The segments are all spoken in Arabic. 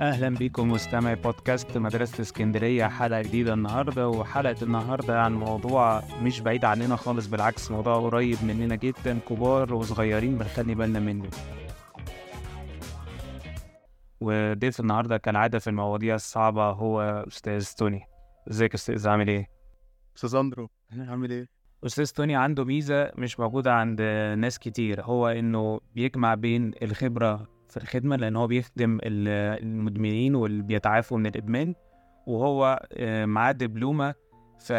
أهلا بيكم مستمعي بودكاست مدرسة اسكندرية. حلقة جديدة النهارده وحلقة النهارده عن موضوع مش بعيد عننا خالص بالعكس موضوع قريب مننا جدا كبار وصغيرين بنخلي بالنا منه. وضيف النهارده كالعادة في المواضيع الصعبة هو أستاذ توني. إزيك يا أستاذ؟ عامل إيه؟ أستاذ أندرو عامل إيه؟ أستاذ توني عنده ميزة مش موجودة عند ناس كتير هو إنه بيجمع بين الخبرة في الخدمة لأن هو بيخدم ال- المدمنين واللي بيتعافوا من الإدمان وهو آه، معاه دبلومة في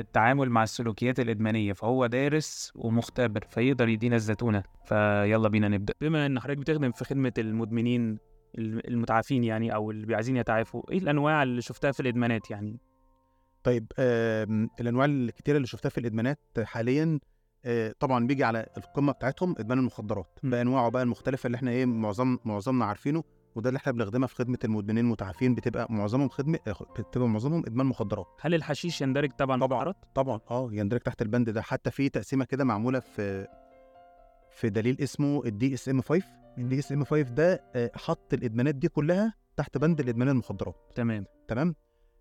التعامل مع السلوكيات الإدمانية فهو دارس ومختبر فيقدر يدينا الزتونة. فيلا بينا نبدأ. بما إن حضرتك بتخدم في خدمة المدمنين المتعافين يعني أو اللي عايزين يتعافوا إيه الأنواع اللي شفتها في الإدمانات يعني؟ طيب الأنواع الكتيرة اللي شفتها في الإدمانات حاليا طبعا بيجي على القمة بتاعتهم أدمان المخدرات. بأنواعه بقى المختلفة اللي إحنا إيه معظم معظمنا عارفينه وده اللي إحنا بنخدمها في خدمة المدمنين المتعافين بتبقى معظمهم خدمة آه، بتبقى معظمهم أدمان مخدرات. هل الحشيش يندرج طبعا طبعاً. طبعا آه يندرج تحت البند ده. حتى في تقسيمة كده معمولة في في دليل اسمه ال DSM 5 ال DSM 5 ده آه، حط الأدمانات دي كلها تحت بند الأدمان المخدرات. تمام. تمام؟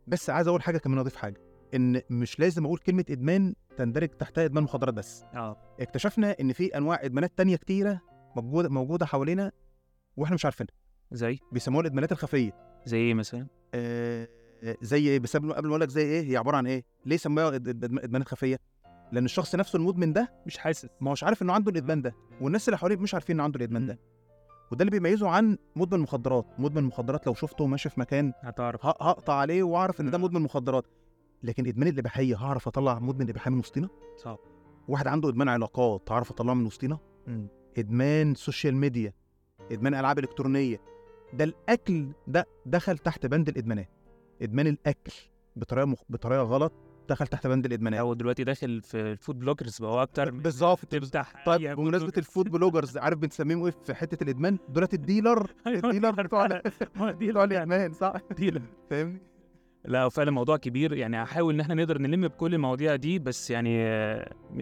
بس عايز أقول حاجة كمان أضيف حاجة. إن مش لازم أقول كلمة إدمان تندرج تحتها إدمان مخدرات بس. آه. اكتشفنا إن في أنواع إدمانات تانية كتيرة موجودة موجودة حوالينا وإحنا مش عارفينها. زي؟ بيسموها الإدمانات الخفية. زي إيه مثلا؟ آه زي إيه؟ بس قبل ما أقول لك زي إيه هي عبارة عن إيه؟ ليه سموها إدمانات خفية؟ لأن الشخص نفسه المدمن ده مش حاسس. ما هوش عارف إنه عنده الإدمان ده والناس اللي حواليه مش عارفين إنه عنده الإدمان ده. وده اللي بيميزه عن مدمن مخدرات. مدمن مخدرات لو شفته ماشي في مكان هتعرف. هقطع عليه وأعرف إن ده. مدمن مخدرات. لكن إدمان الإباحية هعرف أطلع مدمن الاباحيه من وسطينا؟ صعب. واحد عنده إدمان علاقات هعرف أطلعه من وسطينا؟ مم. إدمان social media إدمان ألعاب إلكترونية. ده الأكل ده دخل تحت بند الإدمانات. إدمان الأكل بطريقة مخ... بطريقة غلط دخل تحت بند الإدمانات. هو دلوقتي داخل في ال food bloggers بقى هو أكتر بالظبط تفتح طيب بمناسبة. ال food bloggers عارف بنسميهم إيه في حتة الإدمان؟ دولت ال dealer. أيوة، ال dealer dealer بتوع دي بتوع الإدمان صح؟ dealer. فاهمني؟ لا فعلا موضوع كبير. يعني هحاول إن إحنا نقدر نلم بكل المواضيع دي بس يعني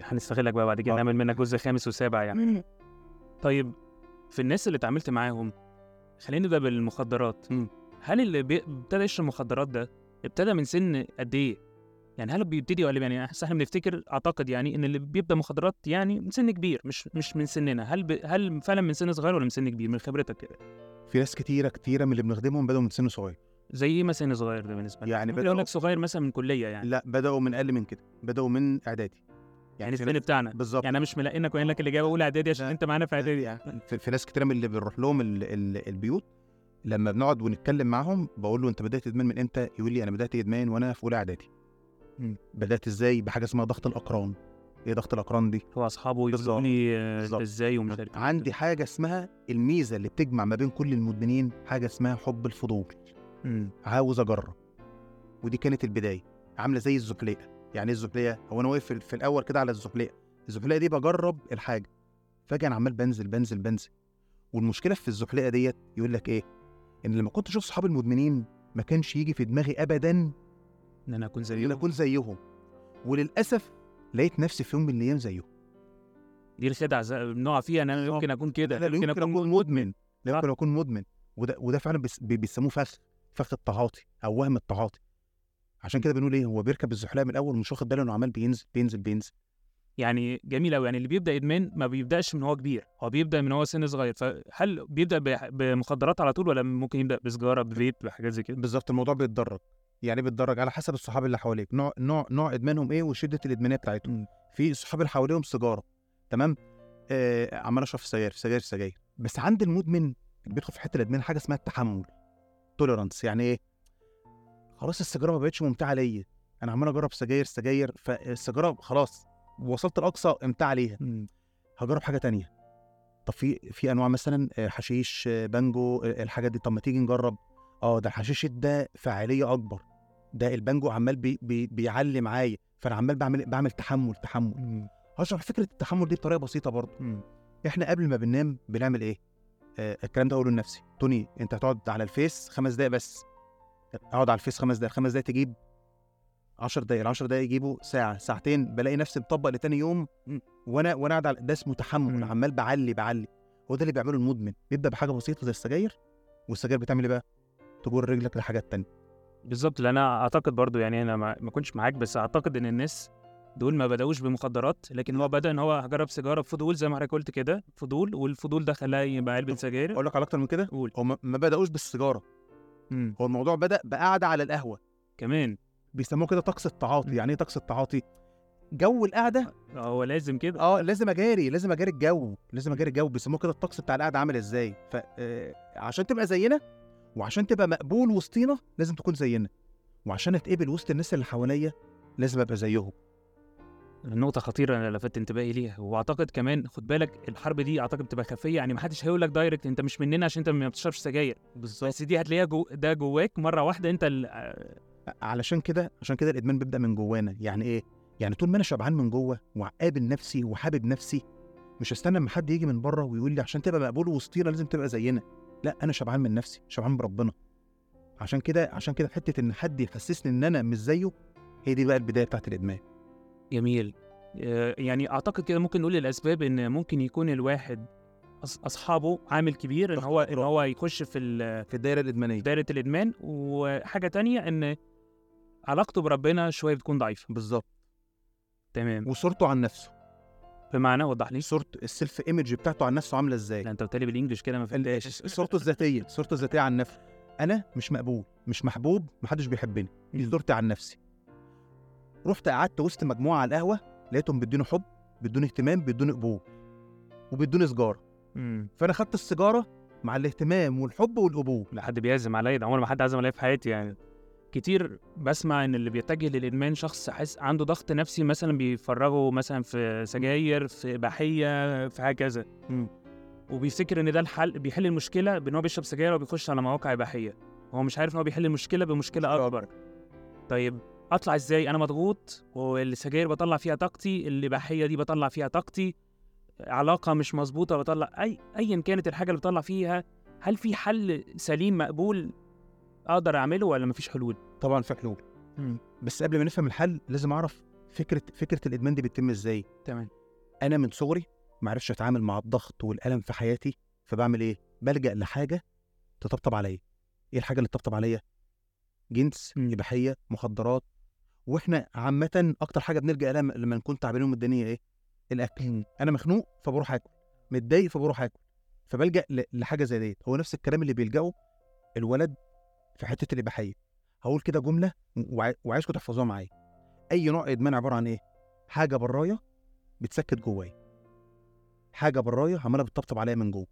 هنستغلك بقى بعد كده. آه. نعمل منك جزء خامس وسابع يعني. طيب في الناس اللي اتعاملت معاهم خلينا نبدأ بالمخدرات. هل اللي ابتدى يشرب مخدرات ده ابتدى من سن قد إيه؟ يعني هل بيبتدي ولا يعني إحنا إحنا بنفتكر أعتقد يعني إن اللي بيبدأ مخدرات يعني من سن كبير مش مش من سننا. هل ب... هل فعلا من سن صغير ولا من سن كبير؟ من خبرتك كده. في ناس كتيرة كتيرة من اللي بنخدمهم بدأوا من سن صغير. زي إيه مثلا صغير ده بالنسبة لك؟ يعني ممكن أقول بدأوا- لك صغير مثلا من كلية يعني. لا بدأوا من أقل من كده بدأوا من إعدادي. يعني السن ناس- بتاعنا. بالظبط. يعني أنا مش ملاقينك وقايل لك الإجابة اولى إعدادي عشان لا. أنت معانا في إعدادي. يعني في, في ناس كتيره من اللي بنروح لهم ال ال البيوت لما بنقعد ونتكلم معاهم بقول له أنت بدأت إدمان من إمتى؟ يقول لي أنا بدأت إدمان وأنا في أولى إعدادي. بدأت إزاي؟ بحاجة اسمها ضغط الأقران. إيه ضغط الأقران دي؟ هو أصحابه. يقولوني آه،. إزاي ومش عارف إيه. عندي حاجة اسمها الميزة اللي بتجمع ما بين كل المدمنين حاجة اسمها حب الفضول. مم. عاوز أجرب. ودي كانت البداية. عاملة زي الزحليقه يعني إيه الزحليقه هو أنا واقف في, الأول كده على الزحليقه الزحليقه دي بجرب الحاجة. فجأة أنا عمال بنزل بنزل بنزل. والمشكلة في الزحليقه ديت يقول لك إيه؟ إن لما كنت أشوف صحابي المدمنين ما كانش يجي في دماغي ابدا إن أنا أكون إن زيهم. أنا أكون زيهم. وللأسف لقيت نفسي في يوم من الأيام زيهم دي الخدعه بنقع فيها إن أنا. يمكن أكون كده. لا يمكن أكون مدمن. يمكن أكون مدمن. وده وده فعلا بيس- بي- بيسموه فخ فخ التعاطي أو وهم التعاطي. عشان كده بنقول إيه هو بيركب الزحليقه من الأول ومش واخد باله إنه عمال بينزل بينزل بينزل. يعني جميل قوي يعني اللي بيبدأ ادمان ما بيبدأش من هو كبير. هو بيبدأ من هو سن صغير. فهل بيبدأ بمخدرات على طول ولا ممكن يبدأ بسجارة بفيب بحاجات زي كده؟ بالظبط الموضوع بيتدرج. يعني بيتدرج على حسب الصحاب اللي حواليك. نوع نوع نوع إدمانهم إيه والشدة الإدمانية بتاعتهم. في الصحاب اللي حواليهم سيجاره تمام؟ آه عمال أشرب سجاير سجاير سجاير بس عند المدمن بيدخل في حتة الإدمان حاجة اسمها التحمل. tolerance يعني إيه؟ خلاص السيجارة ما بقتش ممتعة ليا. أنا عمال أجرب سجاير سجاير فالسيجاره خلاص وصلت لاقصى امتاع ليها. هجرب حاجة تانية. طب في في أنواع مثلا آه، حشيش آه، بانجو آه، الحاجات دي. طب ما تيجي نجرب؟ آه ده الحشيش ده فعاليه أكبر. ده البانجو عمال بي بي بيعلي معايا. فأنا عمال بعمل بعمل تحمل تحمل. هشرح فكرة التحمل دي بطريقة بسيطة برضه. إحنا قبل ما بننام بنعمل إيه؟ الكلام ده أقوله لنفسي. توني أنت هتقعد على الفيس خمس دقايق بس. أقعد على الفيس خمس دقايق. خمس دقايق تجيب 10 دقايق. ال 10 دقايق يجيبوا ساعة ساعتين. بلاقي نفسي مطبق لتاني يوم. وأنا وأنا قاعد على ده اسمه تحمل. عمال بعلي بعلي. هو ده اللي بيعمله المدمن. بيبدأ بحاجة بسيطة زي السجاير. والسجاير بتعمل إيه بقى؟ تجر رجلك لحاجات تانية. بالظبط. لأن أنا أعتقد برضو يعني أنا ما كنتش معاك بس أعتقد إن الناس دول ما بدأوش بمخدرات لكن هو بدأ إن هو هجرب سيجارة بفضول زي ما حضرتك قلت كده فضول والفضول ده خلاه يبقى علبه سجاير أقول لك على أكتر من كده قول. هو ما بدأوش بالسيجارة. مم. هو الموضوع بدأ بقعدة على القهوة. كمان. بيسموه كده طقس التعاطي. يعني إيه طقس التعاطي؟ جو القعدة. هو لازم كده. آه لازم أجاري لازم أجاري الجو لازم أجاري الجو. بيسموه كده الطقس بتاع القعدة عامل إزاي. فعشان تبقى زينا وعشان تبقى مقبول وسطينا لازم تكون زينا. وعشان أتقبل وسط الناس اللي حواليا لازم أبقى زيهم. نقطة خطيرة أنا لفت انتباهي ليها. وأعتقد كمان خد بالك الحرب دي أعتقد بتبقى خفية يعني محدش هيقول لك direct أنت مش مننا عشان أنت ما بتشربش سجاير. بالظبط. بس دي هتلاقيها جو ده جواك مرة واحدة أنت ال- علشان كده عشان كده الإدمان بيبدأ من جوانا. يعني إيه؟ يعني طول ما أنا شبعان من جوه وقابل نفسي وحابب نفسي مش هستنى اما حد يجي من بره ويقول لي عشان تبقى مقبول وسطينا لازم تبقى زينا. لا أنا شبعان من نفسي شبعان بربنا. عشان كده عشان كده حتة إن حد يحسسني إن أنا مش زيه هي دي بقى البداية بتاعت الإدمان. جميل. آه، يعني أعتقد كده ممكن نقول الأسباب إن ممكن يكون الواحد أصحابه عامل كبير ضغط هو إجرام. هو يخش في في الدايرة الإدمانية. دايرة الإدمان. وحاجة تانية إن علاقته بربنا شوية بتكون ضعيفة. بالظبط. تمام. وصورته عن نفسه. بمعنى وضح لي. صورته ال self image بتاعته عن نفسه عاملة إزاي؟ لا أنت قلت لي بال English كده ما فهمتهاش. صورته الذاتية صورته الذاتية عن نفسه. أنا مش مقبول مش محبوب محدش بيحبني. دي. صورتي عن نفسي. رحت قعدت وسط مجموعة على القهوة لقيتهم بيدوني حب بيدوني اهتمام بيدوني قبول وبيدوني سيجاره مم. فأنا خدت السيجاره مع الاهتمام والحب والقبول. لا حد بيعزم عليا ده عمر ما حد عزم عليا في حياتي يعني. كتير بسمع إن اللي بيتجه للإدمان شخص حاسس عنده ضغط نفسي مثلا بيفرغه مثلا في سجاير في اباحيه في هكذا وبيفتكر إن ده الحل بيحل المشكلة بإن هو بيشرب سجاير وبيخش على مواقع اباحيه هو مش عارف إن هو بيحل المشكلة بمشكلة أكبر. طيب أطلع إزاي؟ أنا مضغوط والسجاير بطلع فيها طاقتي الإباحية دي بطلع فيها طاقتي علاقة مش مظبوطة بطلع أي ايا كانت الحاجة اللي بطلع فيها هل في حل سليم مقبول أقدر أعمله ولا مفيش حلول؟ طبعا في حلول. بس قبل ما نفهم الحل لازم أعرف فكرة فكرة الإدمان دي بتتم إزاي. تمام. أنا من صغري ما عرفش أتعامل مع الضغط والألم في حياتي فبعمل إيه؟ بلجأ لحاجة تطبطب عليا. إيه الحاجة اللي تطبطب عليا؟ جنس مم. إباحية مخدرات وإحنا عامة أكتر حاجة بنلجأ لها لما نكون تعبانين ومتدانيه إيه؟ الأكل. أنا مخنوق فبروح آكل. متضايق فبروح آكل. فبلجأ لحاجة زي ديت. هو نفس الكلام اللي بيلجأه الولد في حتة الإباحية. هقول كده جملة وعاي- وعايزكم تحفظوها معايا. أي نوع إدمان عبارة عن إيه؟ حاجة برايا بتسكت جوايا. حاجة برايا عمالة بتطبطب عليا من جوه.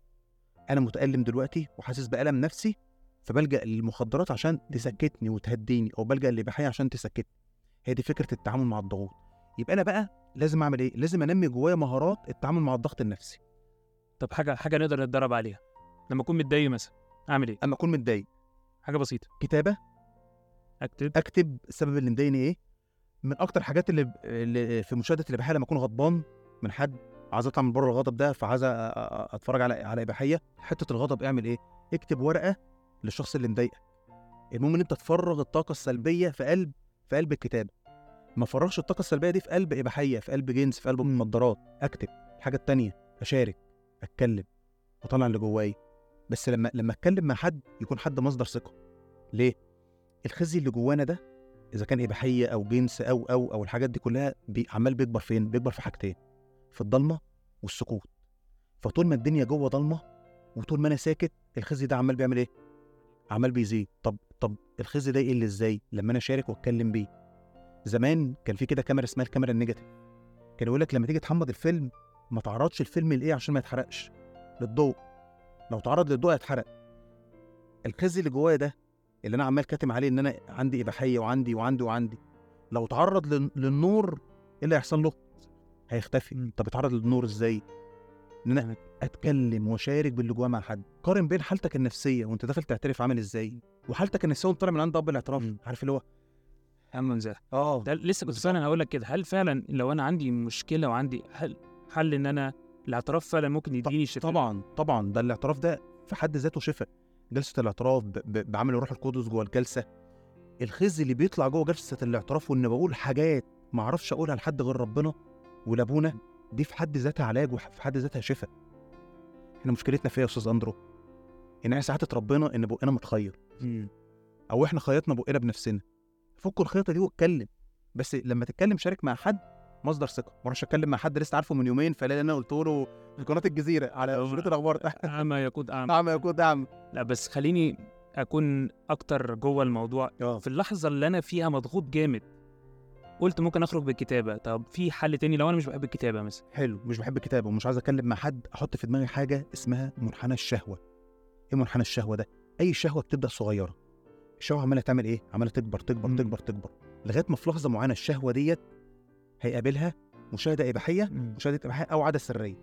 أنا متألم دلوقتي وحاسس بألم نفسي فبلجأ للمخدرات عشان تسكتني وتهديني أو بلجأ للإباحية عشان تسكتني. هي دي فكرة التعامل مع الضغوط. يبقى أنا بقى لازم أعمل إيه؟ لازم أنمي جوايا مهارات التعامل مع الضغط النفسي. طب حاجة حاجة نقدر نتدرب عليها. لما أكون متضايق مثلا أعمل إيه؟ أما أكون متضايق. حاجة بسيطة. كتابة. أكتب. أكتب السبب اللي مضايقني إيه. من أكتر حاجات اللي, اللي في مشاهدة الإباحية لما أكون غضبان من حد عايز أطلع من بره الغضب ده فعايز أتفرج على على إباحية حتة الغضب أعمل إيه؟ اكتب ورقة للشخص اللي مضايقك. المهم إن أنت تفرغ الطاقة السلبية في قلب في قلب الكتابه ما فرغش الطاقة السلبية دي في قلب إباحية في قلب جنس في قلب مخدرات. أكتب. الحاجة التانية أشارك. أتكلم. واطلع اللي جوايا. بس لما لما أتكلم مع حد يكون حد مصدر ثقة. ليه؟ الخزي اللي جوانا ده إذا كان إباحية أو جنس أو أو أو الحاجات دي كلها بي عمال بيكبر فين؟ بيكبر في حاجتين. في الضلمة والسكوت. فطول ما الدنيا جوه ضلمة وطول ما أنا ساكت الخزي ده عمال بيعمل إيه؟ عمال بيزيد. طب طب الخزي ده يقل إزاي لما أنا أشارك وأتكلم بيه؟ زمان كان في كده كاميرا اسمها الكاميرا النيجاتيف. كان يقول لك لما تيجي تحمض الفيلم ما تعرضش الفيلم لإيه عشان ما يتحرقش؟ للضوء. لو تعرض للضوء هيتحرق. الخزي اللي جوايا ده اللي أنا عمال كاتم عليه إن أنا عندي إباحية وعندي وعندي وعندي لو تعرض لل- للنور إيه اللي هيحصل له؟ هيختفي. طب اتعرض للنور إزاي؟ إن أنا أتكلم وأشارك باللي جوايا مع حد. قارن بين حالتك النفسية وأنت داخل تعترف عامل إزاي وحالتك النفسية وأنت طالع من عند أب الاعتراف. عارف اللي هو من ذلك آه. ده لسه كنت فعلا هقول لك كده هل فعلا لو أنا عندي مشكلة وعندي حل حل إن أنا الاعتراف فعلا ممكن يديني شفاء؟ طبعا طبعا ده الاعتراف ده في حد ذاته شفاء. جلسة الاعتراف بعمل الروح القدس جوه الجلسة. الخزي اللي بيطلع جوه جلسة الاعتراف وإن بقول حاجات ما أعرفش أقولها لحد غير ربنا ولأبونا دي في حد ذاتها علاج وفي حد ذاتها شفاء. إحنا مشكلتنا فيها يا أستاذ أندرو إن إحنا ساعات اتربينا إن بقنا متخير أو إحنا خيطنا بقنا بنفسنا. فك الخيطة دي واتكلم. بس لما تتكلم شارك مع حد مصدر ثقة. ما أروحش أتكلم مع حد لسه عارفه من يومين فلاقي أنا قلت له في قناة الجزيرة على شريط الأخبار. أعمى يقود أعمى. أعمى يقود أعمى. لا بس خليني أكون أكتر جوه الموضوع. آه. في اللحظة اللي أنا فيها مضغوط جامد قلت ممكن أخرج بالكتابة. طب في حل تاني لو أنا مش بحب الكتابة مثلا؟ حلو مش بحب الكتابة ومش عايز اتكلم مع حد أحط في دماغي حاجة اسمها منحنى الشهوة. إيه منحنى الشهوة ده؟ أي شهوة بتبدأ صغيرة. الشهوة عمالة تعمل إيه؟ عمالة تكبر تكبر. تكبر تكبر. لغاية ما في لحظة معينة الشهوة ديت هيقابلها مشاهدة إباحية مشاهدة إباحية أو عادة سرية.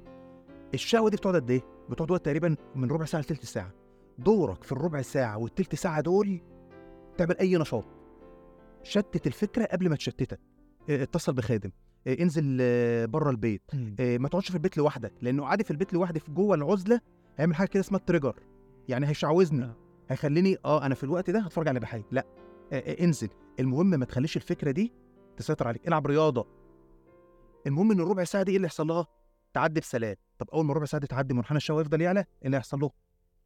الشهوة دي بتقعد قد إيه؟ بتقعد وقت تقريبا من ربع ساعة لتلت ساعة. دورك في الربع ساعة والتلت ساعة دول تعمل أي نشاط. شتت الفكرة قبل ما تشتتك. آه، اتصل بخادم. آه، انزل بره البيت. ما تقعدش في البيت لوحدك لأنه قعدي في البيت لوحدي في جوه العزلة هيعمل حاجة كده اسمها التريجر يعني هيشعوذني آه. هيخليني آه أنا في الوقت ده هتفرج على اباحيه لأ. انزل. المهم ما تخليش الفكرة دي تسيطر عليك. العب رياضة. المهم إن الربع ساعة دي إيه اللي يحصل لها؟ تعدي بسلام. طب أول ما الربع ساعة دي تعدي منحنى الشهوه يفضل يعلى إيه اللي هيحصل له؟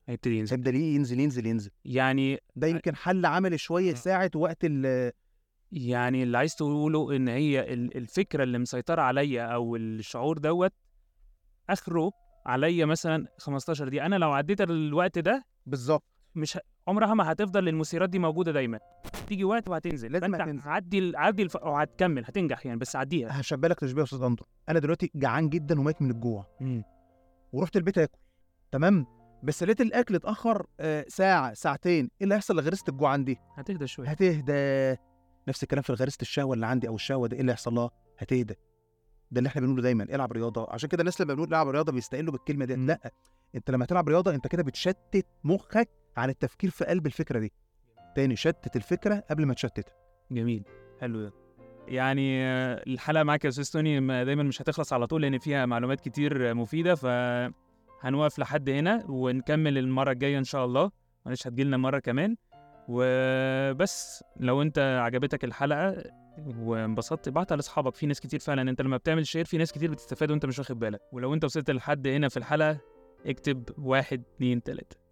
هيبتدي ينزل. هيبدا ينزل ينزل ينزل. يعني ده يمكن حل عملي شوية آه. ساعة وقت ال يعني اللي عايز تقوله إن هي ال- الفكرة اللي مسيطرة عليا أو الشعور دوت آخره عليا مثلا 15 دقيقة. أنا لو عديت الوقت ده بالظبط مش ه... عمرها ما هتفضل المثيرات دي موجودة دايما. تيجي وقت وهتنزل. لازم هتنزل. عدي عدي الف... أو هتكمل هتنجح يعني بس عديها. هشبه لك تشبيه يا أستاذ اندرو أنا دلوقتي جعان جدا وميت من الجوع. ورحت البيت آكل. تمام؟ بس لقيت الأكل اتأخر آه، ساعة ساعتين. إيه اللي هيحصل لغريزة الجوع عندي؟ هتهدى شوية. هتهدى. نفس الكلام في غريزه الشهوة اللي عندي أو الشهوة دي إيه اللي هيحصل لها؟ هتهدى. ده اللي إحنا بنقوله دايما العب رياضة. عشان كده الناس لما بنقول العب رياضة بيستقلوا بالكلمة دي. لأ أنت لما تلعب رياضة أنت كده بتشتت مخك عن التفكير في قلب الفكرة دي. تاني شتت الفكرة قبل ما تشتتها. جميل. حلو ده. يعني الحلقة معاك يا أستاذ توني ما- دايما مش هتخلص على طول لأن فيها معلومات كتير مفيدة ف هنوقف لحد هنا ونكمل المرة الجاية إن شاء الله. معلش هتجيلنا مرة كمان. وبس لو أنت عجبتك الحلقة وانبسطت ابعتها لأصحابك. في ناس كتير فعلا أنت لما بتعمل شير في ناس كتير بتستفاد وأنت مش واخد بالك. ولو أنت وصلت لحد هنا في الحلقة اكتب واحد اتنين تلاتة.